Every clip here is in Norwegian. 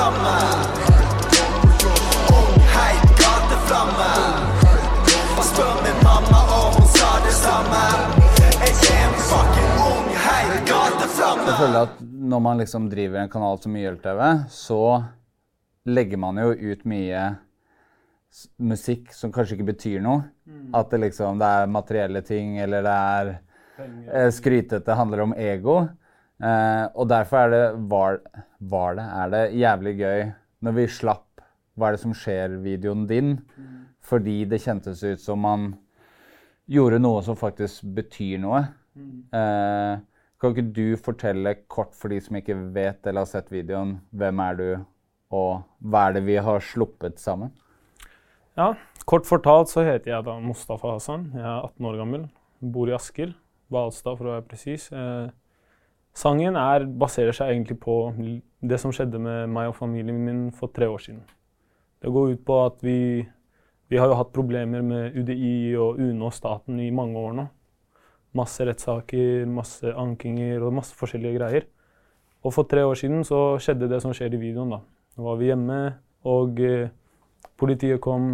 Gateflamme. Heit gateflamme. Spør min mamma, og hun sa det samme. Jeg er en fucking ung heit gateflamme. Jeg føler at når man liksom driver en kanal som YLTV, så legger man jo ut mye musikk som kanskje ikke betyr noe. At det liksom det er materielle ting, eller det er eh, skrytete, handler om ego. Eh, og derfor er det var, var det, er det jævlig gøy når vi slapp Hva er det som skjer-videoen din? Fordi det kjentes ut som man gjorde noe som faktisk betyr noe. Eh, kan ikke du fortelle kort for de som ikke vet eller har sett videoen, hvem er du, og hva er det vi har sluppet sammen? Ja, kort fortalt så heter jeg da Mustafa Hassan. Jeg er 18 år gammel, bor i Asker. Hvalstad, for å være presis. Eh, sangen er, baserer seg egentlig på det som skjedde med meg og familien min for tre år siden. Det går ut på at vi, vi har jo hatt problemer med UDI og UNE og staten i mange år nå. Masse rettssaker, masse ankinger og masse forskjellige greier. Og for tre år siden så skjedde det som skjer i videoen. da. Nå var vi hjemme, og eh, politiet kom,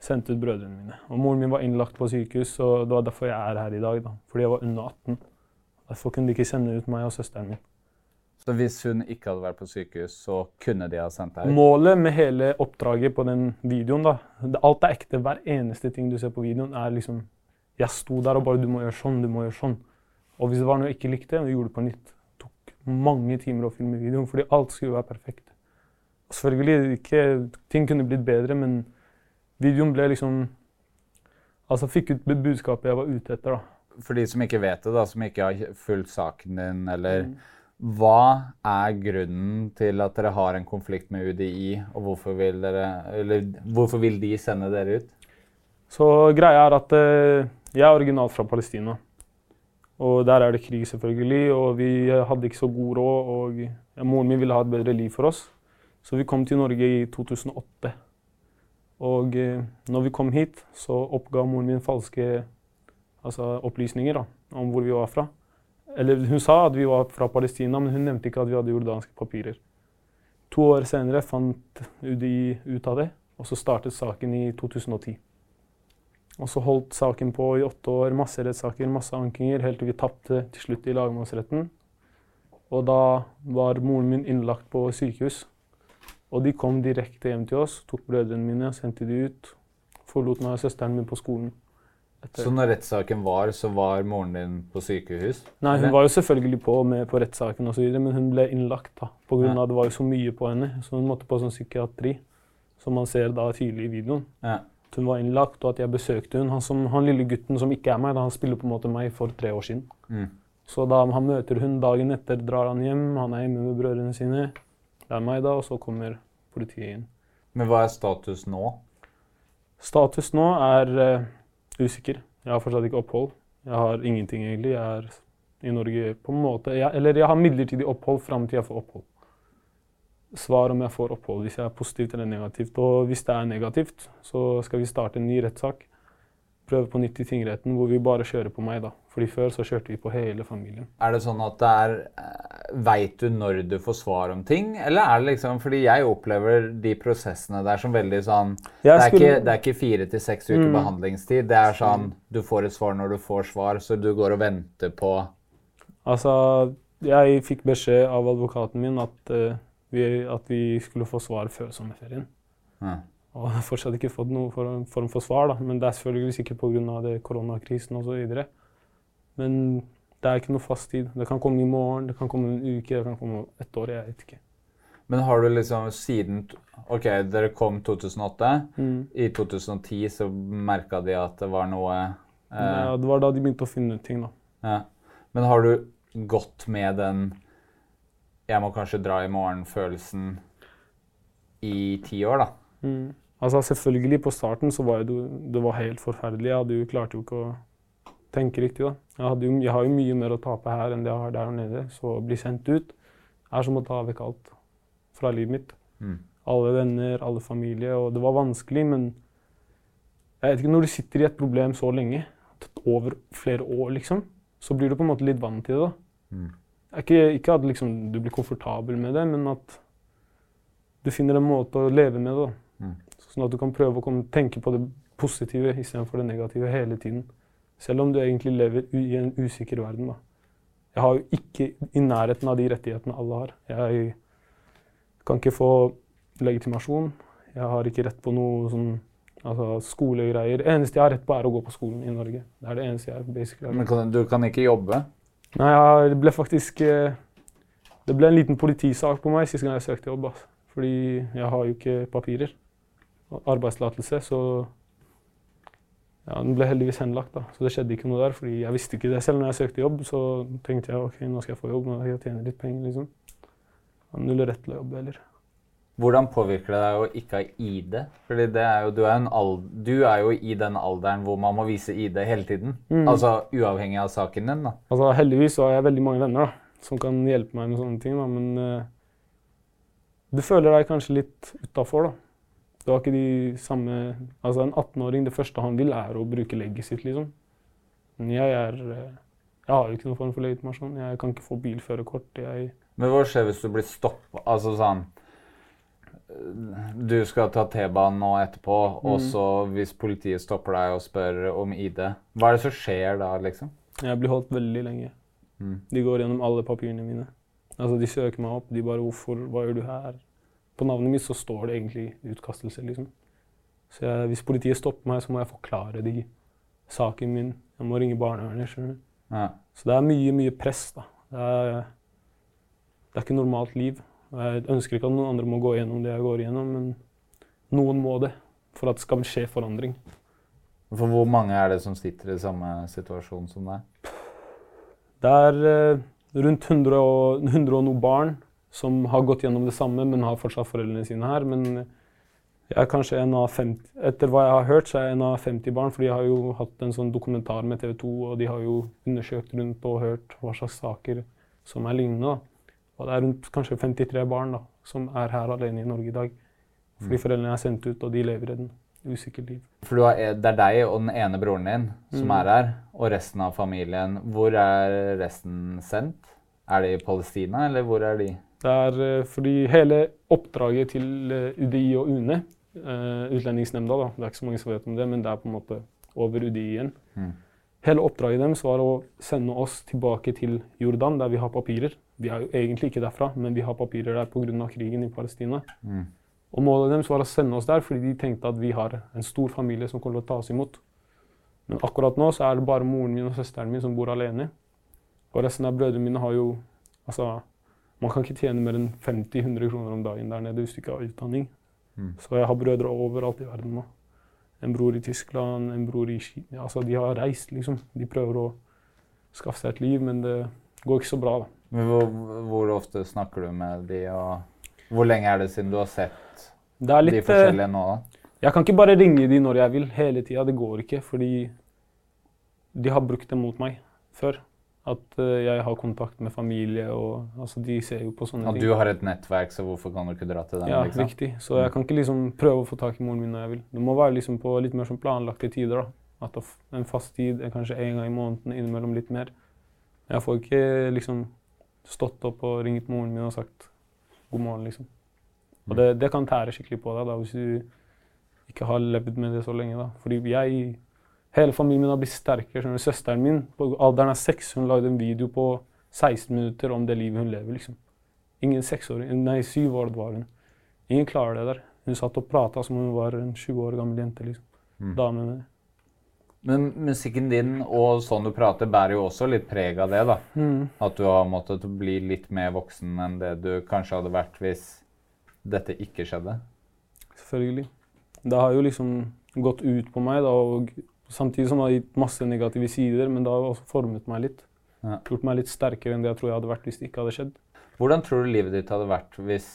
sendte ut brødrene mine. Og moren min var innlagt på sykehus, og det var derfor jeg er her i dag. da. Fordi jeg var under 18. Derfor kunne de ikke sende ut meg og søsteren min. Så hvis hun ikke hadde vært på sykehus, så kunne de ha sendt deg ut? Målet med hele oppdraget på den videoen, da Alt er ekte. Hver eneste ting du ser på videoen, er liksom Jeg sto der og bare Du må gjøre sånn, du må gjøre sånn. Og hvis det var noe jeg ikke likte, vi gjorde det på nytt. Det tok mange timer å filme videoen, fordi alt skulle være perfekt. Og selvfølgelig ikke Ting kunne blitt bedre, men videoen ble liksom Altså fikk ut budskapet jeg var ute etter, da. For de som ikke vet det, da, som ikke har fulgt saken din, eller Hva er grunnen til at dere har en konflikt med UDI, og hvorfor vil, dere, eller, hvorfor vil de sende dere ut? Så greia er at eh, jeg er originalt fra Palestina. Og der er det krig, selvfølgelig. Og vi hadde ikke så god råd. Og ja, moren min ville ha et bedre liv for oss. Så vi kom til Norge i 2008. Og eh, når vi kom hit, så oppga moren min falske altså, opplysninger da, om hvor vi var fra. Eller hun sa at vi var fra Palestina, men hun nevnte ikke at vi hadde jordanske papirer. To år senere fant UDI ut av det, og så startet saken i 2010. Og så holdt saken på i åtte år, masse rettssaker, masse ankinger, helt til vi tapte til slutt i lagmannsretten. Og da var moren min innlagt på sykehus. Og de kom direkte hjem til oss, tok brødrene mine, sendte de ut. Forlot meg og søsteren min på skolen. Etter. Så når rettssaken var, så var moren din på sykehus? Nei, hun var jo selvfølgelig på med på rettssaken men hun ble innlagt da, på grunn Ja. av det var jo så mye på henne. Så hun måtte på sånn psykiatri, som man ser da tydelig i videoen. Ja. At hun var innlagt, og at jeg besøkte hun. Han, som, han lille gutten som ikke er meg, da, han spiller på en måte meg for tre år siden. Mm. Så da han møter hun dagen etter, drar han hjem. Han er hjemme med brødrene sine. Det er meg da, og så kommer politiet inn. Men hva er status nå? Status nå er eh, usikker. Jeg har fortsatt ikke opphold. Jeg har ingenting, egentlig. Jeg er i Norge på en måte jeg, Eller jeg har midlertidig opphold fram til jeg får opphold. Svar om jeg får opphold, hvis jeg er positivt eller negativt. Og hvis det er negativt, så skal vi starte en ny rettssak. Prøve på nytt i tingretten, hvor vi bare kjører på meg, da. Fordi før så kjørte vi på hele familien. Er det sånn at det er Veit du når du får svar om ting, eller er det liksom Fordi jeg opplever de prosessene der som veldig sånn Det er, skulle- ikke, det er ikke fire til seks uker Mm. behandlingstid. Det er sånn du får et svar når du får svar, så du går og venter på Altså, jeg fikk beskjed av advokaten min at, uh, vi, at vi skulle få svar før sommerferien. Ja. Og jeg har fortsatt ikke fått noen form, form for svar, da. men det er selvfølgelig sikkert pga. koronakrisen osv. Men det er ikke noe fast tid. Det kan komme i morgen, det kan komme en uke, det kan komme et år. Jeg vet ikke. Men har du liksom siden OK, dere kom 2008. Mm. I 2010 så merka de at det var noe eh, Ja, det var da de begynte å finne ut ting, da. ja. Men har du gått med den 'jeg må kanskje dra i morgen'-følelsen i ti år, da? Mm. Altså Selvfølgelig, på starten så var jo det, det var helt forferdelig. Jeg hadde jo, klarte jo ikke å tenke riktig. da. Jeg, jo, jeg har jo mye mer å tape her enn det jeg har der nede. Så å bli sendt ut er som å ta vekk alt fra livet mitt. Mm. Alle venner, alle familie. Og det var vanskelig, men jeg vet ikke, når du sitter i et problem så lenge, over flere år, liksom, så blir du på en måte litt vant til det. da. Mm. Ikke, ikke at liksom, du blir komfortabel med det, men at du finner en måte å leve med det. da. Mm. Sånn at du kan prøve å komme, tenke på det positive istedenfor det negative hele tiden. Selv om du egentlig lever i en usikker verden. da. Jeg har jo ikke i nærheten av de rettighetene alle har. Jeg kan ikke få legitimasjon. Jeg har ikke rett på noe sånn altså skolegreier. Det eneste jeg har rett på, er å gå på skolen i Norge. Det er det eneste jeg basically har Men kan, du kan ikke jobbe? Nei, jeg, ble faktisk eh, Det ble en liten politisak på meg sist gang jeg søkte jobb. Altså. Fordi jeg har jo ikke papirer. Arbeidstillatelse, så ja, Den ble heldigvis henlagt, da. så det skjedde ikke noe der. fordi jeg visste ikke det selv når jeg søkte jobb. Så tenkte jeg ok, nå skal jeg få jobb, nå skal jeg tjene litt penger. liksom. Null rett til å jobbe heller. Hvordan påvirker det deg å ikke ha ID? Fordi det er jo, du, er du er jo i den alderen hvor man må vise ID hele tiden. Mm. Altså uavhengig av saken din. da. Altså, heldigvis så har jeg veldig mange venner da, som kan hjelpe meg med sånne ting, da, men uh, du føler deg kanskje litt utafor. da. Du var ikke de samme Altså, en 18-åring, det første han vil, er å bruke legget sitt, liksom. Men jeg er eh, Jeg har jo ikke noen form for legitimasjon. Jeg kan ikke få bilførerkort. Jeg Men hva skjer hvis du blir stoppa? Altså sånn Du skal ta T-banen nå etterpå, og Mm. så hvis politiet stopper deg og spør om ID, hva er det som skjer da, liksom? Jeg blir holdt veldig lenge. Mm. De går gjennom alle papirene mine. Altså, De søker meg opp. De bare 'Hvorfor? Hva gjør du her?' På navnet mitt så står det egentlig utkastelse, liksom. Så jeg, hvis politiet stopper meg, så må jeg forklare de saken min. Jeg må ringe barnevernet. skjønner du. Ja. Så det er mye, mye press, da. Det er, det er ikke normalt liv. Jeg ønsker ikke at noen andre må gå gjennom det jeg går igjennom, men noen må det for at det skal skje forandring. For hvor mange er det som sitter i samme situasjon som deg? Det er eh, rundt 100 og, 100 og noe barn som har gått gjennom det samme, men har fortsatt foreldrene sine her. Men jeg er kanskje en av 50, etter hva jeg har hørt, så er jeg en av 50 barn. For de har jo hatt en sånn dokumentar med TV 2, og de har jo undersøkt rundt og hørt hva slags saker som er lignende. da. Og det er rundt kanskje 53 barn da, som er her alene i Norge i dag. Fordi foreldrene er sendt ut, og de lever i et usikkert liv. For du har, det er deg og den ene broren din som Mm. er her, og resten av familien. Hvor er resten sendt? Er de i Palestina, eller hvor er de? Det er eh, fordi hele oppdraget til eh, UDI og UNE, eh, Utlendingsnemnda, da, det er ikke så mange som vet om det, men det er på en måte over UDI igjen. Mm. Hele oppdraget deres var å sende oss tilbake til Jordan, der vi har papirer. Vi er jo egentlig ikke derfra, men vi har papirer der pga. krigen i Palestina. Mm. Og målet deres var å sende oss der fordi de tenkte at vi har en stor familie som kommer til å ta oss imot. Men akkurat nå så er det bare moren min og søsteren min som bor alene. Og resten av brødrene mine har jo Altså, man kan ikke tjene mer enn 50-100 kroner om dagen der nede hvis du ikke har utdanning. Mm. Så jeg har brødre overalt i verden nå. En bror i Tyskland, en bror i Kina. Altså, de har reist, liksom. De prøver å skaffe seg et liv, men det går ikke så bra, da. Men hvor, hvor ofte snakker du med de, og hvor lenge er det siden du har sett Det er de litt eh, forskjellige nå, da? Jeg kan ikke bare ringe de når jeg vil hele tida. Det går ikke, fordi de har brukt det mot meg før. At eh, jeg har kontakt med familie og altså, De ser jo på sånne ting. du har et nettverk, så hvorfor kan du ikke dra til dem? Ja, liksom? riktig. Så jeg kan ikke liksom prøve å få tak i moren min når jeg vil. Det må være liksom på litt mer sånn planlagte tider. da. At en fast tid er kanskje en gang i måneden, innimellom litt mer. Jeg får ikke liksom stått opp og ringt moren min og sagt god morgen, liksom. Og det, det kan tære skikkelig på deg da, hvis du ikke har levd med det så lenge. da. Fordi jeg Hele familien min har blitt sterkere. Søsteren min på alderen er seks. Hun lagde en video på 16 minutter om det livet hun lever, liksom. Ingen seksåring, nei, syv år var hun. Ingen klarer det der. Hun satt og prata som om hun var en 20 år gammel jente. liksom. Dame med Men musikken din og sånn du prater, bærer jo også litt preg av det, da. At du har måttet bli litt mer voksen enn det du kanskje hadde vært hvis dette ikke skjedde. Selvfølgelig. Det har jo liksom gått ut på meg, da, og samtidig som det har gitt masse negative sider, men det har også formet meg litt. Ja. Gjort meg litt sterkere enn det jeg tror jeg hadde vært hvis det ikke hadde skjedd. Hvordan tror du livet ditt hadde vært hvis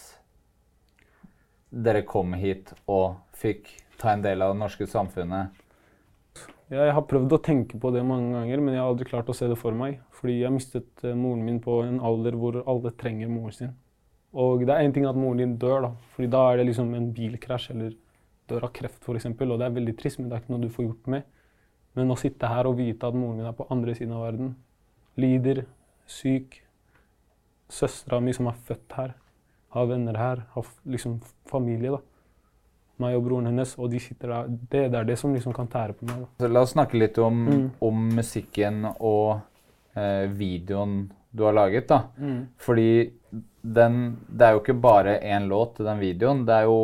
dere kom hit og fikk ta en del av det norske samfunnet? Jeg har prøvd å tenke på det mange ganger, men jeg har aldri klart å se det for meg. Fordi jeg mistet eh, moren min på en alder hvor alle trenger moren sin. Og det er én ting at moren din dør, da. Fordi da er det liksom en bilkrasj eller dør av kreft f.eks. Og det er veldig trist, men det er ikke noe du får gjort med. Men å sitte her og vite at moren min er på andre siden av verden, lider, syk Søstera mi som er født her, har venner her, har liksom familie, da. Meg og broren hennes, og de sitter der. Det, det er det som liksom kan tære på meg. da. Så la oss snakke litt om, om musikken og eh, videoen du har laget, da. Fordi den Det er jo ikke bare én låt til den videoen. Det er jo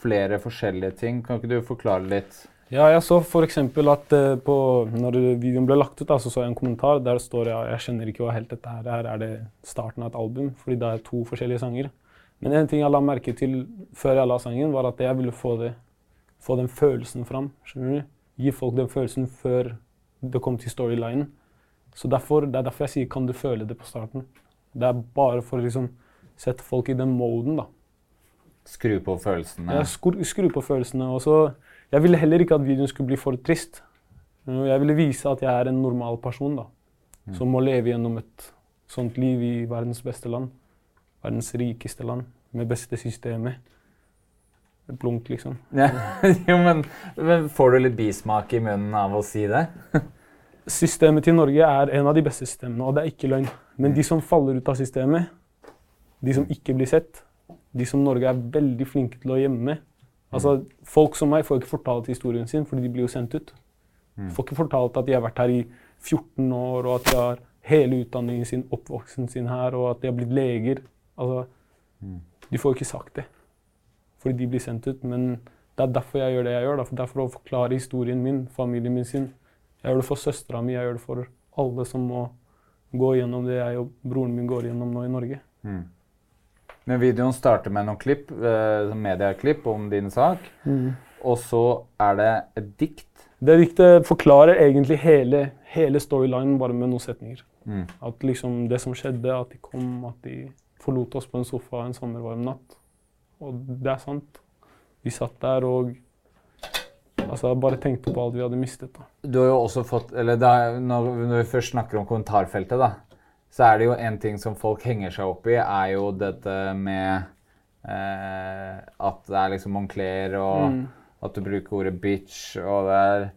flere forskjellige ting. Kan ikke du forklare litt? Ja, jeg så f.eks. at eh, på, når videoen ble lagt ut, da, så så jeg en kommentar der det står ja, jeg skjønner ikke hva helt dette her er. Er det starten av et album? Fordi det er to forskjellige sanger. Men en ting jeg la merke til før jeg la sangen, var at jeg ville få, det, få den følelsen fram. skjønner du? Gi folk den følelsen før det kom til storylinen. Så derfor, Det er derfor jeg sier 'kan du føle det' på starten. Det er bare for å liksom sette folk i den moden, da. Skru på følelsene. Ja, skru, skru på følelsene. Og så, jeg ville heller ikke at videoen skulle bli for trist. Uh, Jeg ville vise at jeg er en normal person da, som må leve gjennom et sånt liv i verdens beste land. Verdens rikeste land, med beste systemet. Blunk, liksom. Ja. jo, men, men får du litt bismak i munnen av å si det? Systemet til Norge er en av de beste systemene, og det er ikke løgn. Men de som faller ut av systemet, de som ikke blir sett, de som Norge er veldig flinke til å gjemme Altså, Folk som meg får ikke fortalt historien sin, fordi de blir jo sendt ut. Får ikke fortalt at de har vært her i 14 år, og at de har hele utdanningen sin, oppvoksen sin her, og at de har blitt leger. Altså, De får ikke sagt det, fordi de blir sendt ut. Men det er derfor jeg gjør det jeg gjør. da, for Derfor å forklare historien min, familien min sin. Jeg gjør det for søstera mi, jeg gjør det for alle som må gå gjennom det jeg og broren min går gjennom nå i Norge. Men videoen starter med noen klipp, eh, medieklipp om din sak. Og så er det et dikt. Det diktet forklarer egentlig hele, hele storylinen bare med noen setninger. At liksom det som skjedde, at de kom, at de forlot oss på en sofa en sommervarm natt. Og det er sant. Vi satt der og altså, bare tenkte på alt vi hadde mistet. da. Du har jo også fått Eller når, når vi først snakker om kommentarfeltet, da, så er det jo en ting som folk henger seg opp i, er jo dette med eh, at det er liksom Moncler, og at du bruker ordet bitch, og det er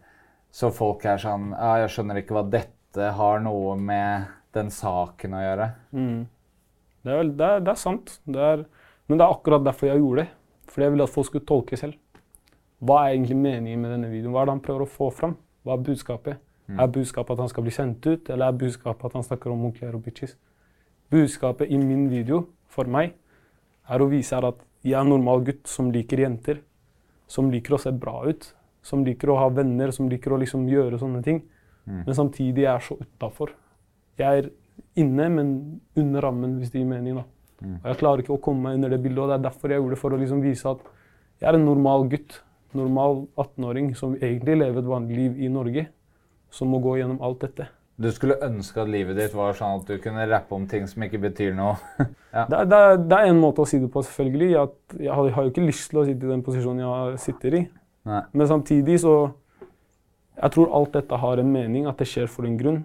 Så folk er sånn Ja, jeg skjønner ikke hva dette har noe med den saken å gjøre. Det er, det er, det er sant. Det er, men det er akkurat derfor jeg gjorde det. Fordi jeg ville at folk skulle tolke selv. Hva er egentlig meningen med denne videoen? Hva er det han prøver å få fram? Hva er budskapet? Er budskapet at han skal bli sendt ut, eller er budskapet at han snakker om onkler og bitches? Budskapet i min video, for meg, er å vise her at jeg er en normal gutt som liker jenter. Som liker å se bra ut. Som liker å ha venner, som liker å liksom gjøre sånne ting. Men samtidig er jeg så utafor. Jeg er inne, men under rammen, hvis det gir mening. da. Og Jeg klarer ikke å komme meg under det bildet, og det er derfor jeg gjorde det, for å liksom vise at jeg er en normal gutt. Normal 18-åring som egentlig lever et vanlig liv i Norge. Som må gå gjennom alt dette. Du skulle ønske at livet ditt var sånn at du kunne rappe om ting som ikke betyr noe. ja. Det, er- det, er- det er en måte å si det på, selvfølgelig. At jeg har, jeg har jo ikke lyst til å sitte i den posisjonen jeg sitter i. Nei. Men samtidig så Jeg tror alt dette har en mening, at det skjer for en grunn.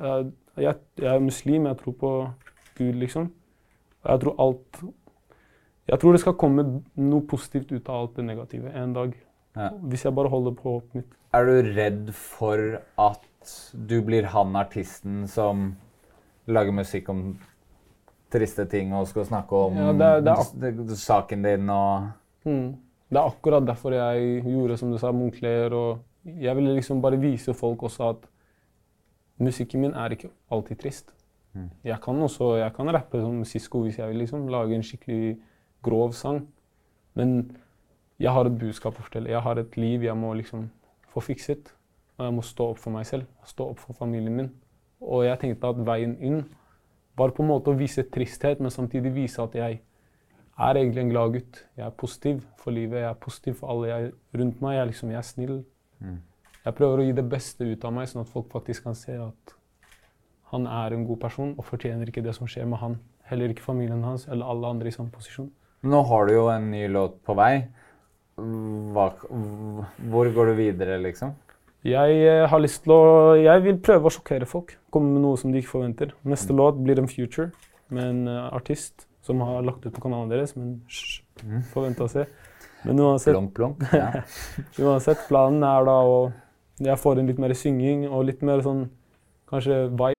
Jeg, jeg, jeg er muslim, jeg tror på Gud, liksom. Jeg tror alt Jeg tror det skal komme noe positivt ut av alt det negative en dag. Ja. Hvis jeg bare holder på håpet mitt. Er du redd for at du blir han artisten som lager musikk om triste ting og skal snakke om Ja, det er- det er saken din og Mm. Det er akkurat derfor jeg gjorde som du sa, Moncler. Og jeg ville liksom bare vise folk også at musikken min er ikke alltid trist. Jeg kan også jeg kan rappe som Sisko hvis jeg vil, liksom. Lage en skikkelig grov sang. Men jeg har et budskap å fortelle. Jeg har et liv jeg må liksom få fikset. Og jeg må stå opp for meg selv, stå opp for familien min. Og jeg tenkte at veien inn var på en måte å vise tristhet, men samtidig vise at jeg er egentlig en glad gutt. Jeg er positiv for livet, jeg er positiv for alle jeg, rundt meg. Jeg er, liksom, jeg er snill. Jeg prøver å gi det beste ut av meg, sånn at folk faktisk kan se at han er en god person og fortjener ikke det som skjer med han. Heller ikke familien hans eller alle andre i samme posisjon. Nå har du jo en ny låt på vei. Hva, hvor går du videre, liksom? Jeg eh, har lyst til å Jeg vil prøve å sjokkere folk. Komme med noe som de ikke forventer. Neste låt blir en future med en eh, artist som har lagt ut på kanalen deres, men hysj, får vente og se. Men uansett, Plonk, plonk. Ja. uansett, planen er da å Jeg får inn litt mer synging og litt mer sånn kanskje vibe.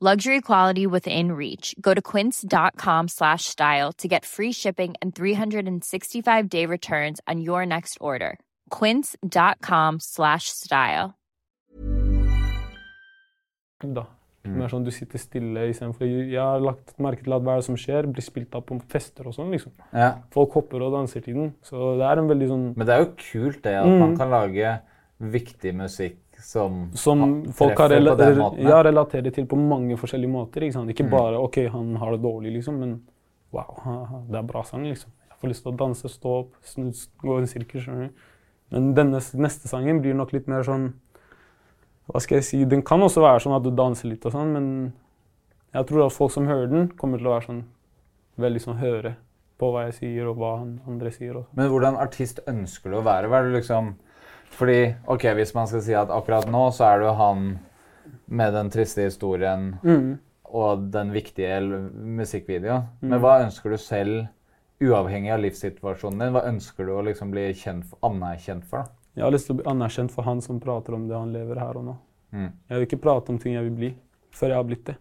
Luxury quality within reach. Go to quince.com slash style to get free shipping and 365 day returns on your next order. Quince.com slash style. da. Mer sånn du sitter stille istedenfor Jeg har lagt merke til at hva er det som skjer, blir spilt av på fester og sånn. liksom. Ja. Folk hopper og danser til den. Så det er en veldig sånn Men det er jo kult det at man kan lage viktig musikk som, Som folk har rela ja, relaterer til på mange forskjellige måter. Ikke? Ikke bare OK, han har det dårlig, liksom, men wow, det er bra sang, liksom. Jeg får lyst til å danse, stå opp, snu, gå i en sirkel. Men denne neste sangen blir nok litt mer sånn Hva skal jeg si? Den kan også være sånn at du danser litt og sånn, men jeg tror at folk som hører den, kommer til å være sånn veldig sånn høre på hva jeg sier, og hva andre sier. Og sånn. Men hvordan artist ønsker du å være? Hva er det liksom Fordi, ok, hvis man skal si at akkurat nå så er du han med den triste historien Mm. og den viktige musikkvideoen. musikkvideoen. Men hva ønsker du selv, uavhengig av livssituasjonen din, hva ønsker du å liksom bli for, anerkjent for? da? Jeg har lyst til å bli anerkjent for han som prater om det han lever her og nå. Mm. Jeg vil ikke prate om ting jeg vil bli, før jeg har blitt det.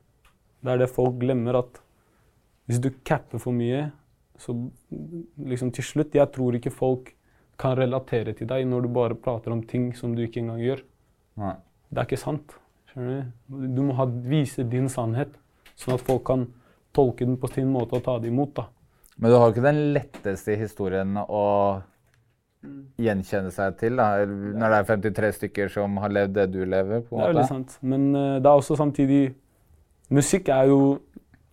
Det er det folk glemmer, at hvis du capper for mye, så liksom til slutt Jeg tror ikke folk kan relatere til deg når du bare prater om ting som du ikke engang gjør. Nei. Det er ikke sant. skjønner Du Du må ha, vise din sannhet, sånn at folk kan tolke den på sin måte og ta det imot. da. Men du har jo ikke den letteste historien å gjenkjenne seg til, da, når det er 53 stykker som har levd det du lever. på en måte. Det er veldig sant. Men uh, det er også samtidig Musikk er jo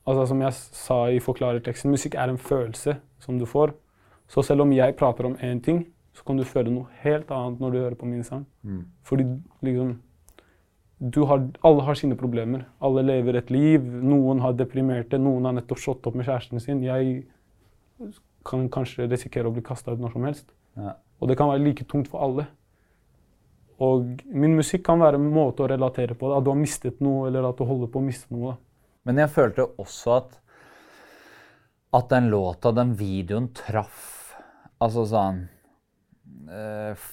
altså Som jeg sa i forklarerteksten, musikk er en følelse som du får. Så selv om jeg prater om én ting, så kan du føle noe helt annet når du hører på min sang. Fordi liksom du har, Alle har sine problemer. Alle lever et liv. Noen har deprimerte, noen har nettopp slått opp med kjæresten sin. Jeg kan kanskje risikere å bli kasta ut når som helst. Ja. Og det kan være like tungt for alle. Og min musikk kan være en måte å relatere på. At du har mistet noe, eller at du holder på å miste noe. Men jeg følte også at at den låta, den videoen, traff Altså sånn eh,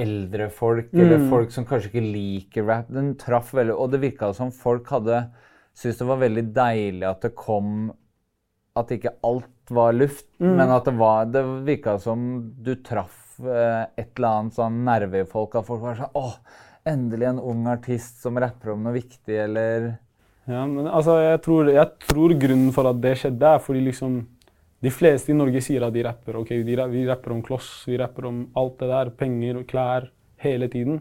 Eldre folk, eller folk som kanskje ikke liker rap. Den traff veldig Og det virka som folk hadde syntes det var veldig deilig at det kom At ikke alt var luft, men at det var Det virka som du traff eh, et eller annet sånn nerve i folk. At folk var sånn Å, endelig en ung artist som rapper om noe viktig, eller Ja, men altså, jeg tror, jeg tror grunnen for at det skjedde, er fordi liksom de fleste i Norge sier at de rapper. ok, de, Vi rapper om kloss, vi rapper om alt det der. Penger og klær. Hele tiden.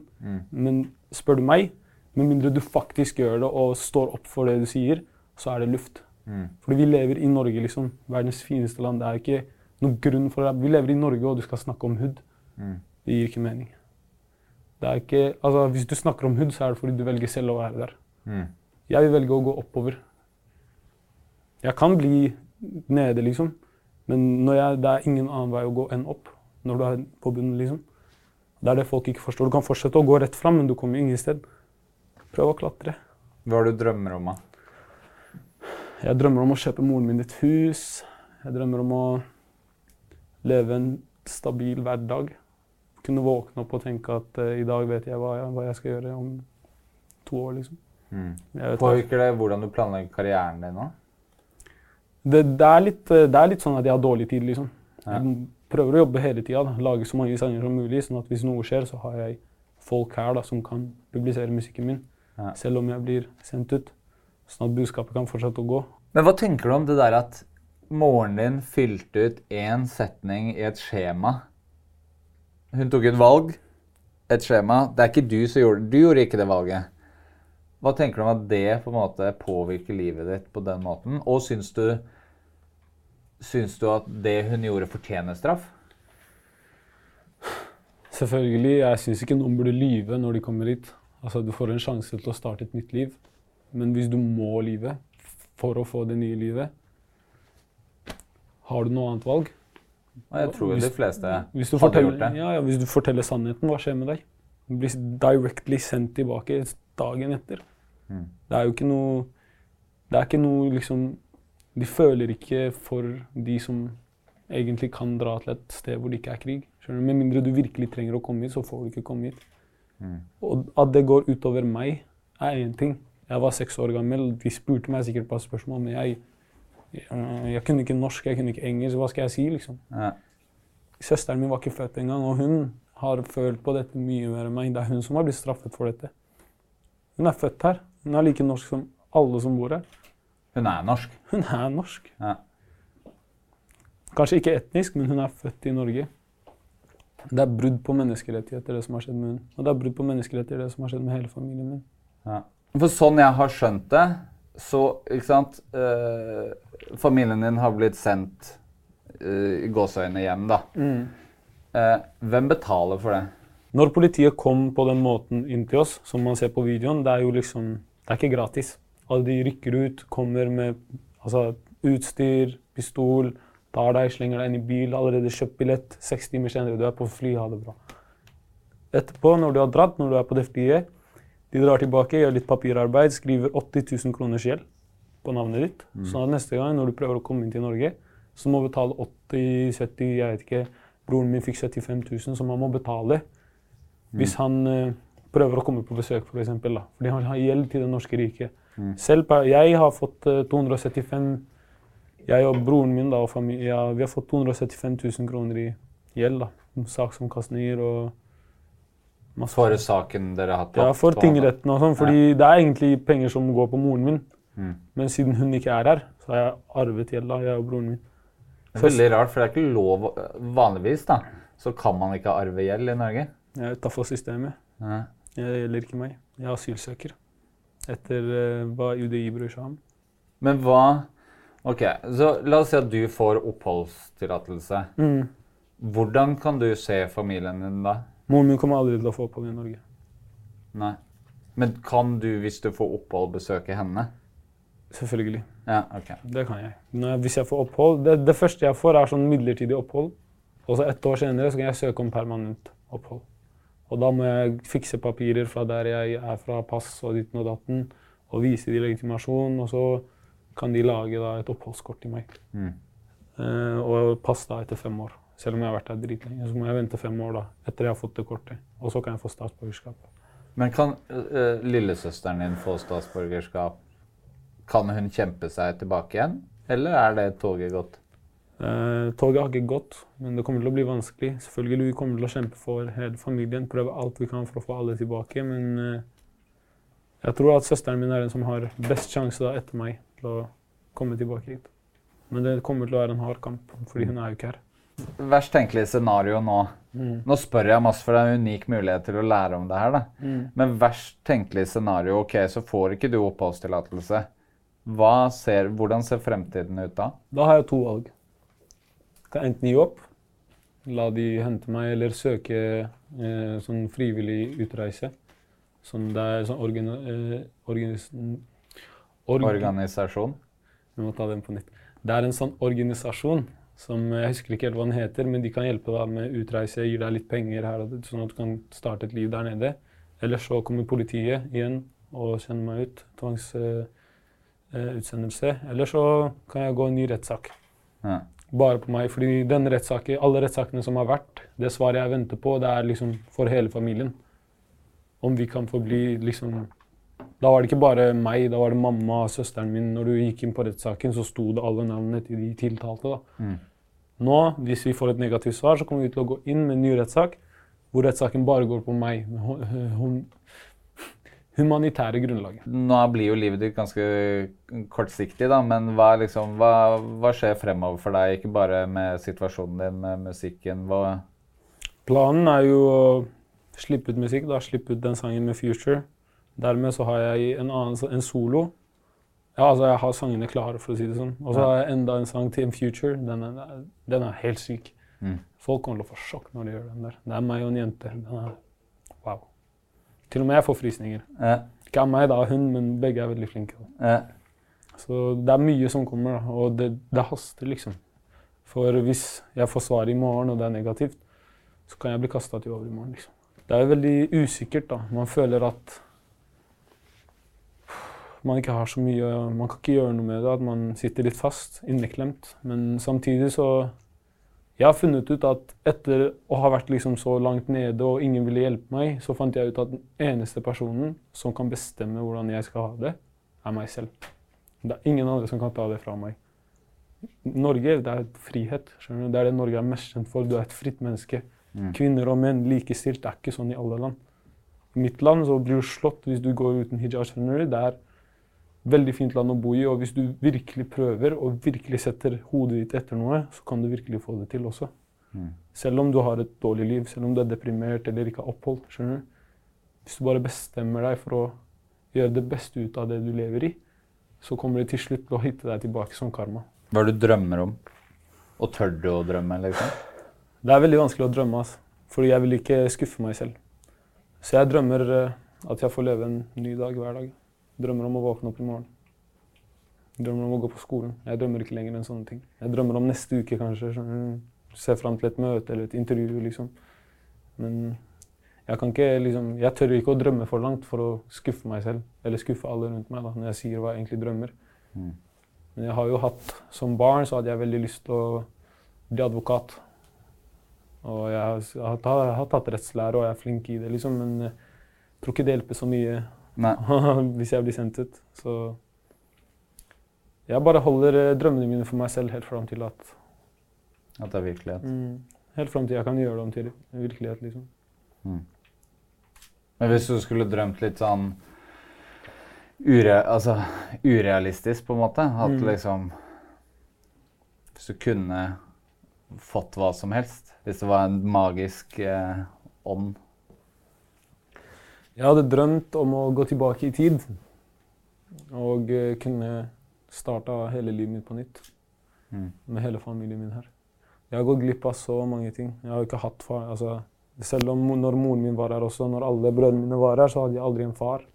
Men spør du meg, med mindre du faktisk gjør det og står opp for det du sier, så er det luft. Fordi vi lever i Norge, liksom. Verdens fineste land. Det er ikke noen grunn for det. Vi lever i Norge, og du skal snakke om hud. Det gir ikke mening. Det er ikke, altså, hvis du snakker om hud, så er det fordi du velger selv å være der. Jeg vil velge å gå oppover. Jeg kan bli nede, liksom. Men jeg, det er ingen annen vei å gå enn opp. Når du er på bunnen, liksom. Det er det folk ikke forstår. Du kan fortsette å gå rett fram, men du kommer ingen sted. Prøv å klatre. Hva er det du drømmer om, da? Jeg drømmer om å kjøpe moren min et hus. Jeg drømmer om å leve en stabil hverdag. Kunne våkne opp og tenke at uh, i dag vet jeg hva, jeg hva jeg skal gjøre om to år, liksom. Mm. Påvirker det hvordan du planlegger karrieren din nå? Det, det, er litt, eh, det er litt sånn at jeg har dårlig tid, liksom. Jeg prøver å jobbe hele tida. Lage så mange sanger som mulig, sånn at hvis noe skjer, så har jeg folk her da, som kan publisere musikken min. Ja. Selv om jeg blir sendt ut. Sånn at budskapet kan fortsette å gå. Men hva tenker du om det der at moren din fylte ut én setning i et skjema? Hun tok et valg, et skjema. Det er ikke du som gjorde det. Du gjorde ikke det valget. Hva tenker du om at det på en måte påvirker livet ditt på den måten? Og syns du, syns du at det hun gjorde, fortjener straff? Selvfølgelig, jeg syns ikke noen burde lyve når de kommer hit. Altså, Du får en sjanse til å starte et nytt liv. Men hvis du må lyve for å få det nye livet, har du noe annet valg? Jeg tror Hvis- de fleste Hvis hadde gjort det. ja, ja, hvis du forteller sannheten, hva skjer med deg? Du blir directly sendt tilbake dagen etter. Mm. Det er jo ikke noe Det er ikke noe liksom De føler ikke for de som egentlig kan dra til et sted hvor det ikke er krig. Skjønner du? Med mindre du virkelig trenger å komme hit, så får du ikke komme hit. Mm. Og at det går utover meg, er én ting. Jeg var seks år gammel. De spurte meg sikkert på spørsmål, men jeg, jeg, jeg kunne ikke norsk, jeg kunne ikke engelsk. Hva skal jeg si, liksom? Ja. Søsteren min var ikke født engang, og hun har følt på dette mye mer enn meg. Det er hun som har blitt straffet for dette. Hun er født her. Hun er like norsk som alle som bor her. Hun er norsk. Hun er norsk. Ja. Kanskje ikke etnisk, men hun er født i Norge. Det er brudd på menneskerettigheter, det som har skjedd med hun. Og det er brudd på menneskerettigheter, det som har skjedd med hele familien min. Ja. For sånn jeg har skjønt det, så ikke sant eh, Familien din har blitt sendt eh, i gåseøyne hjem, da. Eh, hvem betaler for det? Når politiet kom på den måten inn til oss, som man ser på videoen, det er jo liksom Det er ikke gratis. Altså, de rykker ut, kommer med altså, utstyr, pistol, tar deg, slenger deg inn i bil, allerede kjøpt billett. Seks timer senere, du er på fly, ha det bra. Etterpå, når du har dratt, når du er på det flyet, de drar tilbake, gjør litt papirarbeid, skriver 80 000 kroners gjeld på navnet ditt. Sånn at neste gang når du prøver å komme inn til Norge, så må du betale 80-70 jeg vet ikke, Broren min fikk 75 000, som han må betale hvis han eh, prøver å komme på besøk, for eksempel, da. Fordi han har gjeld til det norske riket. Selv per, jeg har fått eh, 275 Jeg og broren min da, og familie, ja, vi har fått 275 000 kroner i gjeld. da. Saksomkastninger og masse. For saken dere har tatt? Ja, for tingretten og sånn. Fordi det er egentlig penger som går på moren min. Mm. Men siden hun ikke er her, så har jeg arvet gjelda, jeg og broren min. Det er veldig rart, for det er ikke lov Vanligvis da, så kan man ikke arve gjeld i Norge. Jeg er utafor systemet. Nei. Det gjelder ikke meg. Jeg er asylsøker. Etter eh, hva UDI bryr seg om. Men hva Ok, så la oss si at du får oppholdstillatelse. Mm. Hvordan kan du se familien din da? Moren min kommer aldri til å få opphold i Norge. Nei. Men kan du, hvis du får opphold, besøke henne? Selvfølgelig. Ja, ok. Det kan jeg. Når jeg hvis jeg får opphold det, det første jeg får, er sånn midlertidig opphold. Og så ett år senere så kan jeg søke om permanent opphold. Og da må jeg fikse papirer fra der jeg er fra, pass og ditten og datten, og vise de legitimasjon, og så kan de lage da et oppholdskort til meg. Mm. Uh, og pass da etter fem år. Selv om jeg har vært her dritlenge, så må jeg vente fem år da, etter jeg har fått det kortet. Og så kan jeg få statsborgerskap. Men kan uh, lillesøsteren din få statsborgerskap? Kan hun kjempe seg tilbake igjen? Eller er det toget gått? Eh, toget har ikke gått, men det kommer til å bli vanskelig. Selvfølgelig vi kommer til å kjempe for hele familien, prøve alt vi kan for å få alle tilbake. Men eh, jeg tror at søsteren min er den som har best sjanse da, etter meg til å komme tilbake hit. Men det kommer til å være en hard kamp, fordi hun er jo ikke her. Verst tenkelig scenario nå. Nå spør jeg masse, for det er en unik mulighet til å lære om det her. da. Men verst tenkelig scenario, ok, så får ikke du oppholdstillatelse. Hvordan ser fremtiden ut da? Da har jeg to valg. Kan enten gi opp, la de hente meg, eller søke eh, sånn frivillig utreise. Sånn det er sånn organ, Eh, organis org- Organisasjon? Vi må ta den på nytt. Det er en sånn organisasjon som jeg husker ikke helt hva den heter, men de kan hjelpe deg med utreise, gir deg litt penger her, sånn at du kan starte et liv der nede. Eller så kommer politiet igjen og sender meg ut. Tvangsutsendelse. Eller så kan jeg gå en ny rettssak. Ja. Bare på meg. Fordi den rettssaken, alle rettssakene som har vært, det svaret jeg venter på, det er liksom for hele familien. Om vi kan forbli liksom Da var det ikke bare meg, da var det mamma og søsteren min. Når du gikk inn på rettssaken, så sto det alle navnene til de tiltalte. da. Mm. Nå, hvis vi får et negativt svar, så kommer vi til å gå inn med en ny rettssak hvor rettssaken bare går på meg. Hun, hu- hum- humanitære grunnlaget. Nå blir jo livet ditt ganske kortsiktig, da, men hva, liksom, hva, hva skjer fremover for deg? Ikke bare med situasjonen din, med musikken. Hva Planen er jo å slippe ut musikk, da, slippe ut den sangen med Future. Dermed så har jeg en annen en solo. Ja, altså jeg har sangene klare, for å si det sånn. Og så har jeg enda en sang til en Future. Den er, den er helt syk. Mm. Folk kommer til å få sjokk når de gjør den der. Det er meg og en jente. Den er. Til og med jeg får frysninger. Ja. Ikke av meg, da, hun, men begge er veldig flinke. Eh, Så det er mye som kommer, da, og det, det haster, liksom. For hvis jeg får svar i morgen, og det er negativt, så kan jeg bli kasta til over i morgen. liksom. Det er veldig usikkert, da. Man føler at man ikke har så mye Man kan ikke gjøre noe med det, at man sitter litt fast, inneklemt. Men samtidig så Jeg har funnet ut at etter å ha vært liksom så langt nede og ingen ville hjelpe meg, så fant jeg ut at den eneste personen som kan bestemme hvordan jeg skal ha det, er meg selv. Det er ingen andre som kan ta det fra meg. Norge det er frihet. skjønner du? Det er det Norge er mest kjent for. Du er et fritt menneske. Mm. Kvinner og menn likestilt. Det er ikke sånn i alle land. I mitt land så blir du slått hvis du går uten hijab. skjønner du? Det er veldig fint land å bo i, og hvis du virkelig prøver og virkelig setter hodet ditt etter noe, så kan du virkelig få det til også. Mm. Selv om du har et dårlig liv, selv om du er deprimert eller ikke har opphold. skjønner du? Hvis du bare bestemmer deg for å gjøre det beste ut av det du lever i, så kommer det til slutt til å hitte deg tilbake som karma. hva er det du drømmer om? Og tør du å drømme, liksom? Det er veldig vanskelig å drømme, altså. fordi jeg vil ikke skuffe meg selv. Så jeg drømmer eh, at jeg får leve en ny dag hver dag. Drømmer om å våkne opp i morgen. Drømmer om å gå på skolen. Jeg drømmer ikke lenger enn sånne ting. Jeg drømmer om neste uke, kanskje. skjønner. Se fram til et møte eller et intervju, liksom. Men jeg kan ikke liksom Jeg tør ikke å drømme for langt for å skuffe meg selv. Eller skuffe alle rundt meg da, når jeg sier hva jeg egentlig drømmer. Mm. Men jeg har jo hatt Som barn så hadde jeg veldig lyst til å bli advokat. Og jeg har, jeg har, tatt rettslære og jeg er flink i det, liksom. Men jeg tror ikke det hjelper så mye. hvis jeg blir sendt ut. Så jeg bare holder eh, drømmene mine for meg selv helt fram til at At det er virkelighet. Helt fram til jeg kan gjøre det om til virkelighet, liksom. Men hvis du skulle drømt litt sånn ure, altså, urealistisk, på en måte At Mm. liksom Hvis du kunne fått hva som helst Hvis det var en magisk eh, ånd Jeg hadde drømt om å gå tilbake i tid og eh, kunne starta hele livet mitt på nytt. Mm. Med hele familien min her. Jeg har gått glipp av så mange ting. Jeg har ikke hatt far. Altså, selv om når moren min var her også, når alle brødrene mine var her, så hadde jeg aldri en far.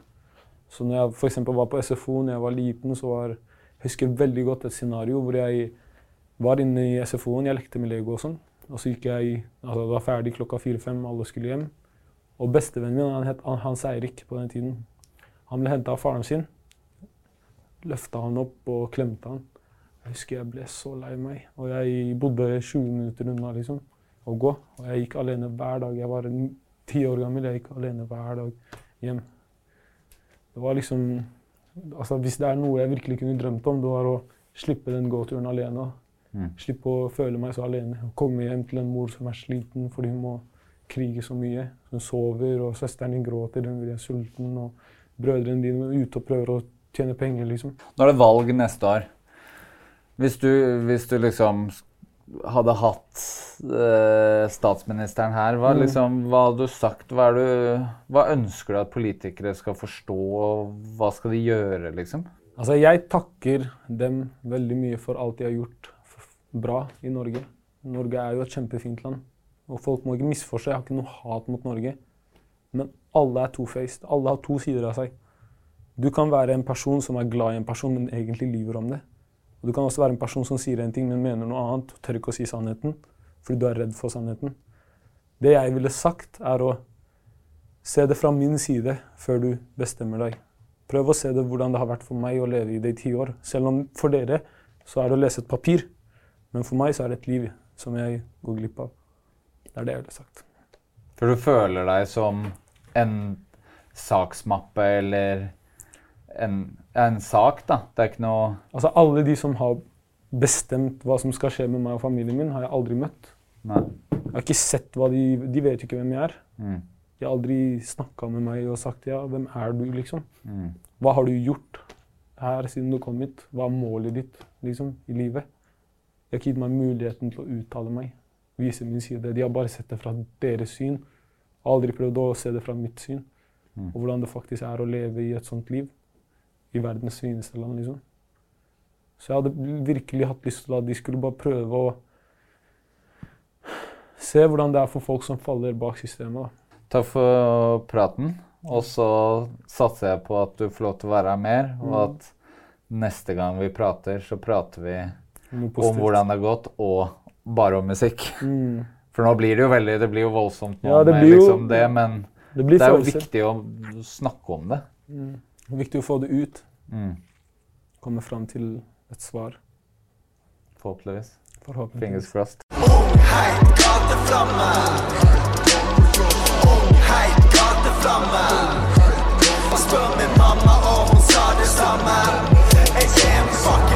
Så når jeg f.eks. var på SFO når jeg var liten, så var Jeg husker veldig godt et scenario hvor jeg var inne i SFO-en, jeg lekte med Lego og sånn. Og så gikk jeg altså det var ferdig klokka fire-fem, alle skulle hjem. Og bestevennen min, han het Hans Eirik på den tiden, han ble henta av faren sin. Løfta han opp og klemte han. Jeg husker jeg ble så lei meg. Og jeg bodde 20 minutter unna liksom, å gå. Og jeg gikk alene hver dag. Jeg var ti år gammel, jeg gikk alene hver dag hjem. Det var liksom altså Hvis det er noe jeg virkelig kunne drømt om, det var å slippe den gåturen alene. Mm. Slippe å føle meg så alene. Komme hjem til en mor som er sliten fordi hun må krige så mye. Hun sover, og søsteren din gråter, hun blir sulten, og brødrene dine er ute og prøver å tjene penger, liksom. Nå er det valg neste år. Hvis du, hvis du liksom hadde hatt eh, statsministeren her, hva, Mm. liksom, hva hadde du sagt? Hva, du, hva ønsker du at politikere skal forstå? og Hva skal de gjøre, liksom? Altså, jeg takker dem veldig mye for alt de har gjort bra i Norge. Norge er jo et kjempefint land. Og folk må ikke misforstå, jeg har ikke noe hat mot Norge. Men alle er two-faced. Alle har to sider av seg. Du kan være en person som er glad i en person, men egentlig lyver om det. Og du kan også være en person som sier en ting, men mener noe annet, og tør ikke å si sannheten, fordi du er redd for sannheten. Det jeg ville sagt, er å se det fra min side før du bestemmer deg. Prøv å se det hvordan det har vært for meg å leve i det i ti år. Selv om for dere så er det å lese et papir. Men for meg så er det et liv som jeg går glipp av. Det er det jeg ville sagt. For du føler deg som en saksmappe eller en, en sak, da. Det er ikke noe Altså alle de som har bestemt hva som skal skje med meg og familien min, har jeg aldri møtt. Nei. Jeg har ikke sett hva de De vet jo ikke hvem jeg er. Mm. De har aldri snakka med meg og sagt ja, hvem er du, liksom? Mm. Hva har du gjort her siden du kom hit? Hva er målet ditt liksom, i livet? De har ikke gitt meg muligheten til å uttale meg, vise min side. De har bare sett det fra deres syn. Aldri prøvd å se det fra mitt syn. Mm. Og hvordan det faktisk er å leve i et sånt liv. I verdens fineste land, liksom. Så jeg hadde virkelig hatt lyst til at de skulle bare prøve å se hvordan det er for folk som faller bak systemet. da. Takk for praten. Og så satser jeg på at du får lov til å være her mer, og Mm. at neste gang vi prater, så prater vi om hvordan det har gått, og bare om musikk. Mm. For nå blir det jo veldig Det blir jo voldsomt nå Ja, det med jo- liksom det, men Det det er jo viktig å snakke om det. Mm. Det er viktig å få det ut. Mm. Komme fram til et svar. Forhåpentligvis. Forhåpentligvis. Fingers crossed. Spør min mamma, og hun sa det samme. Jeg er en fucking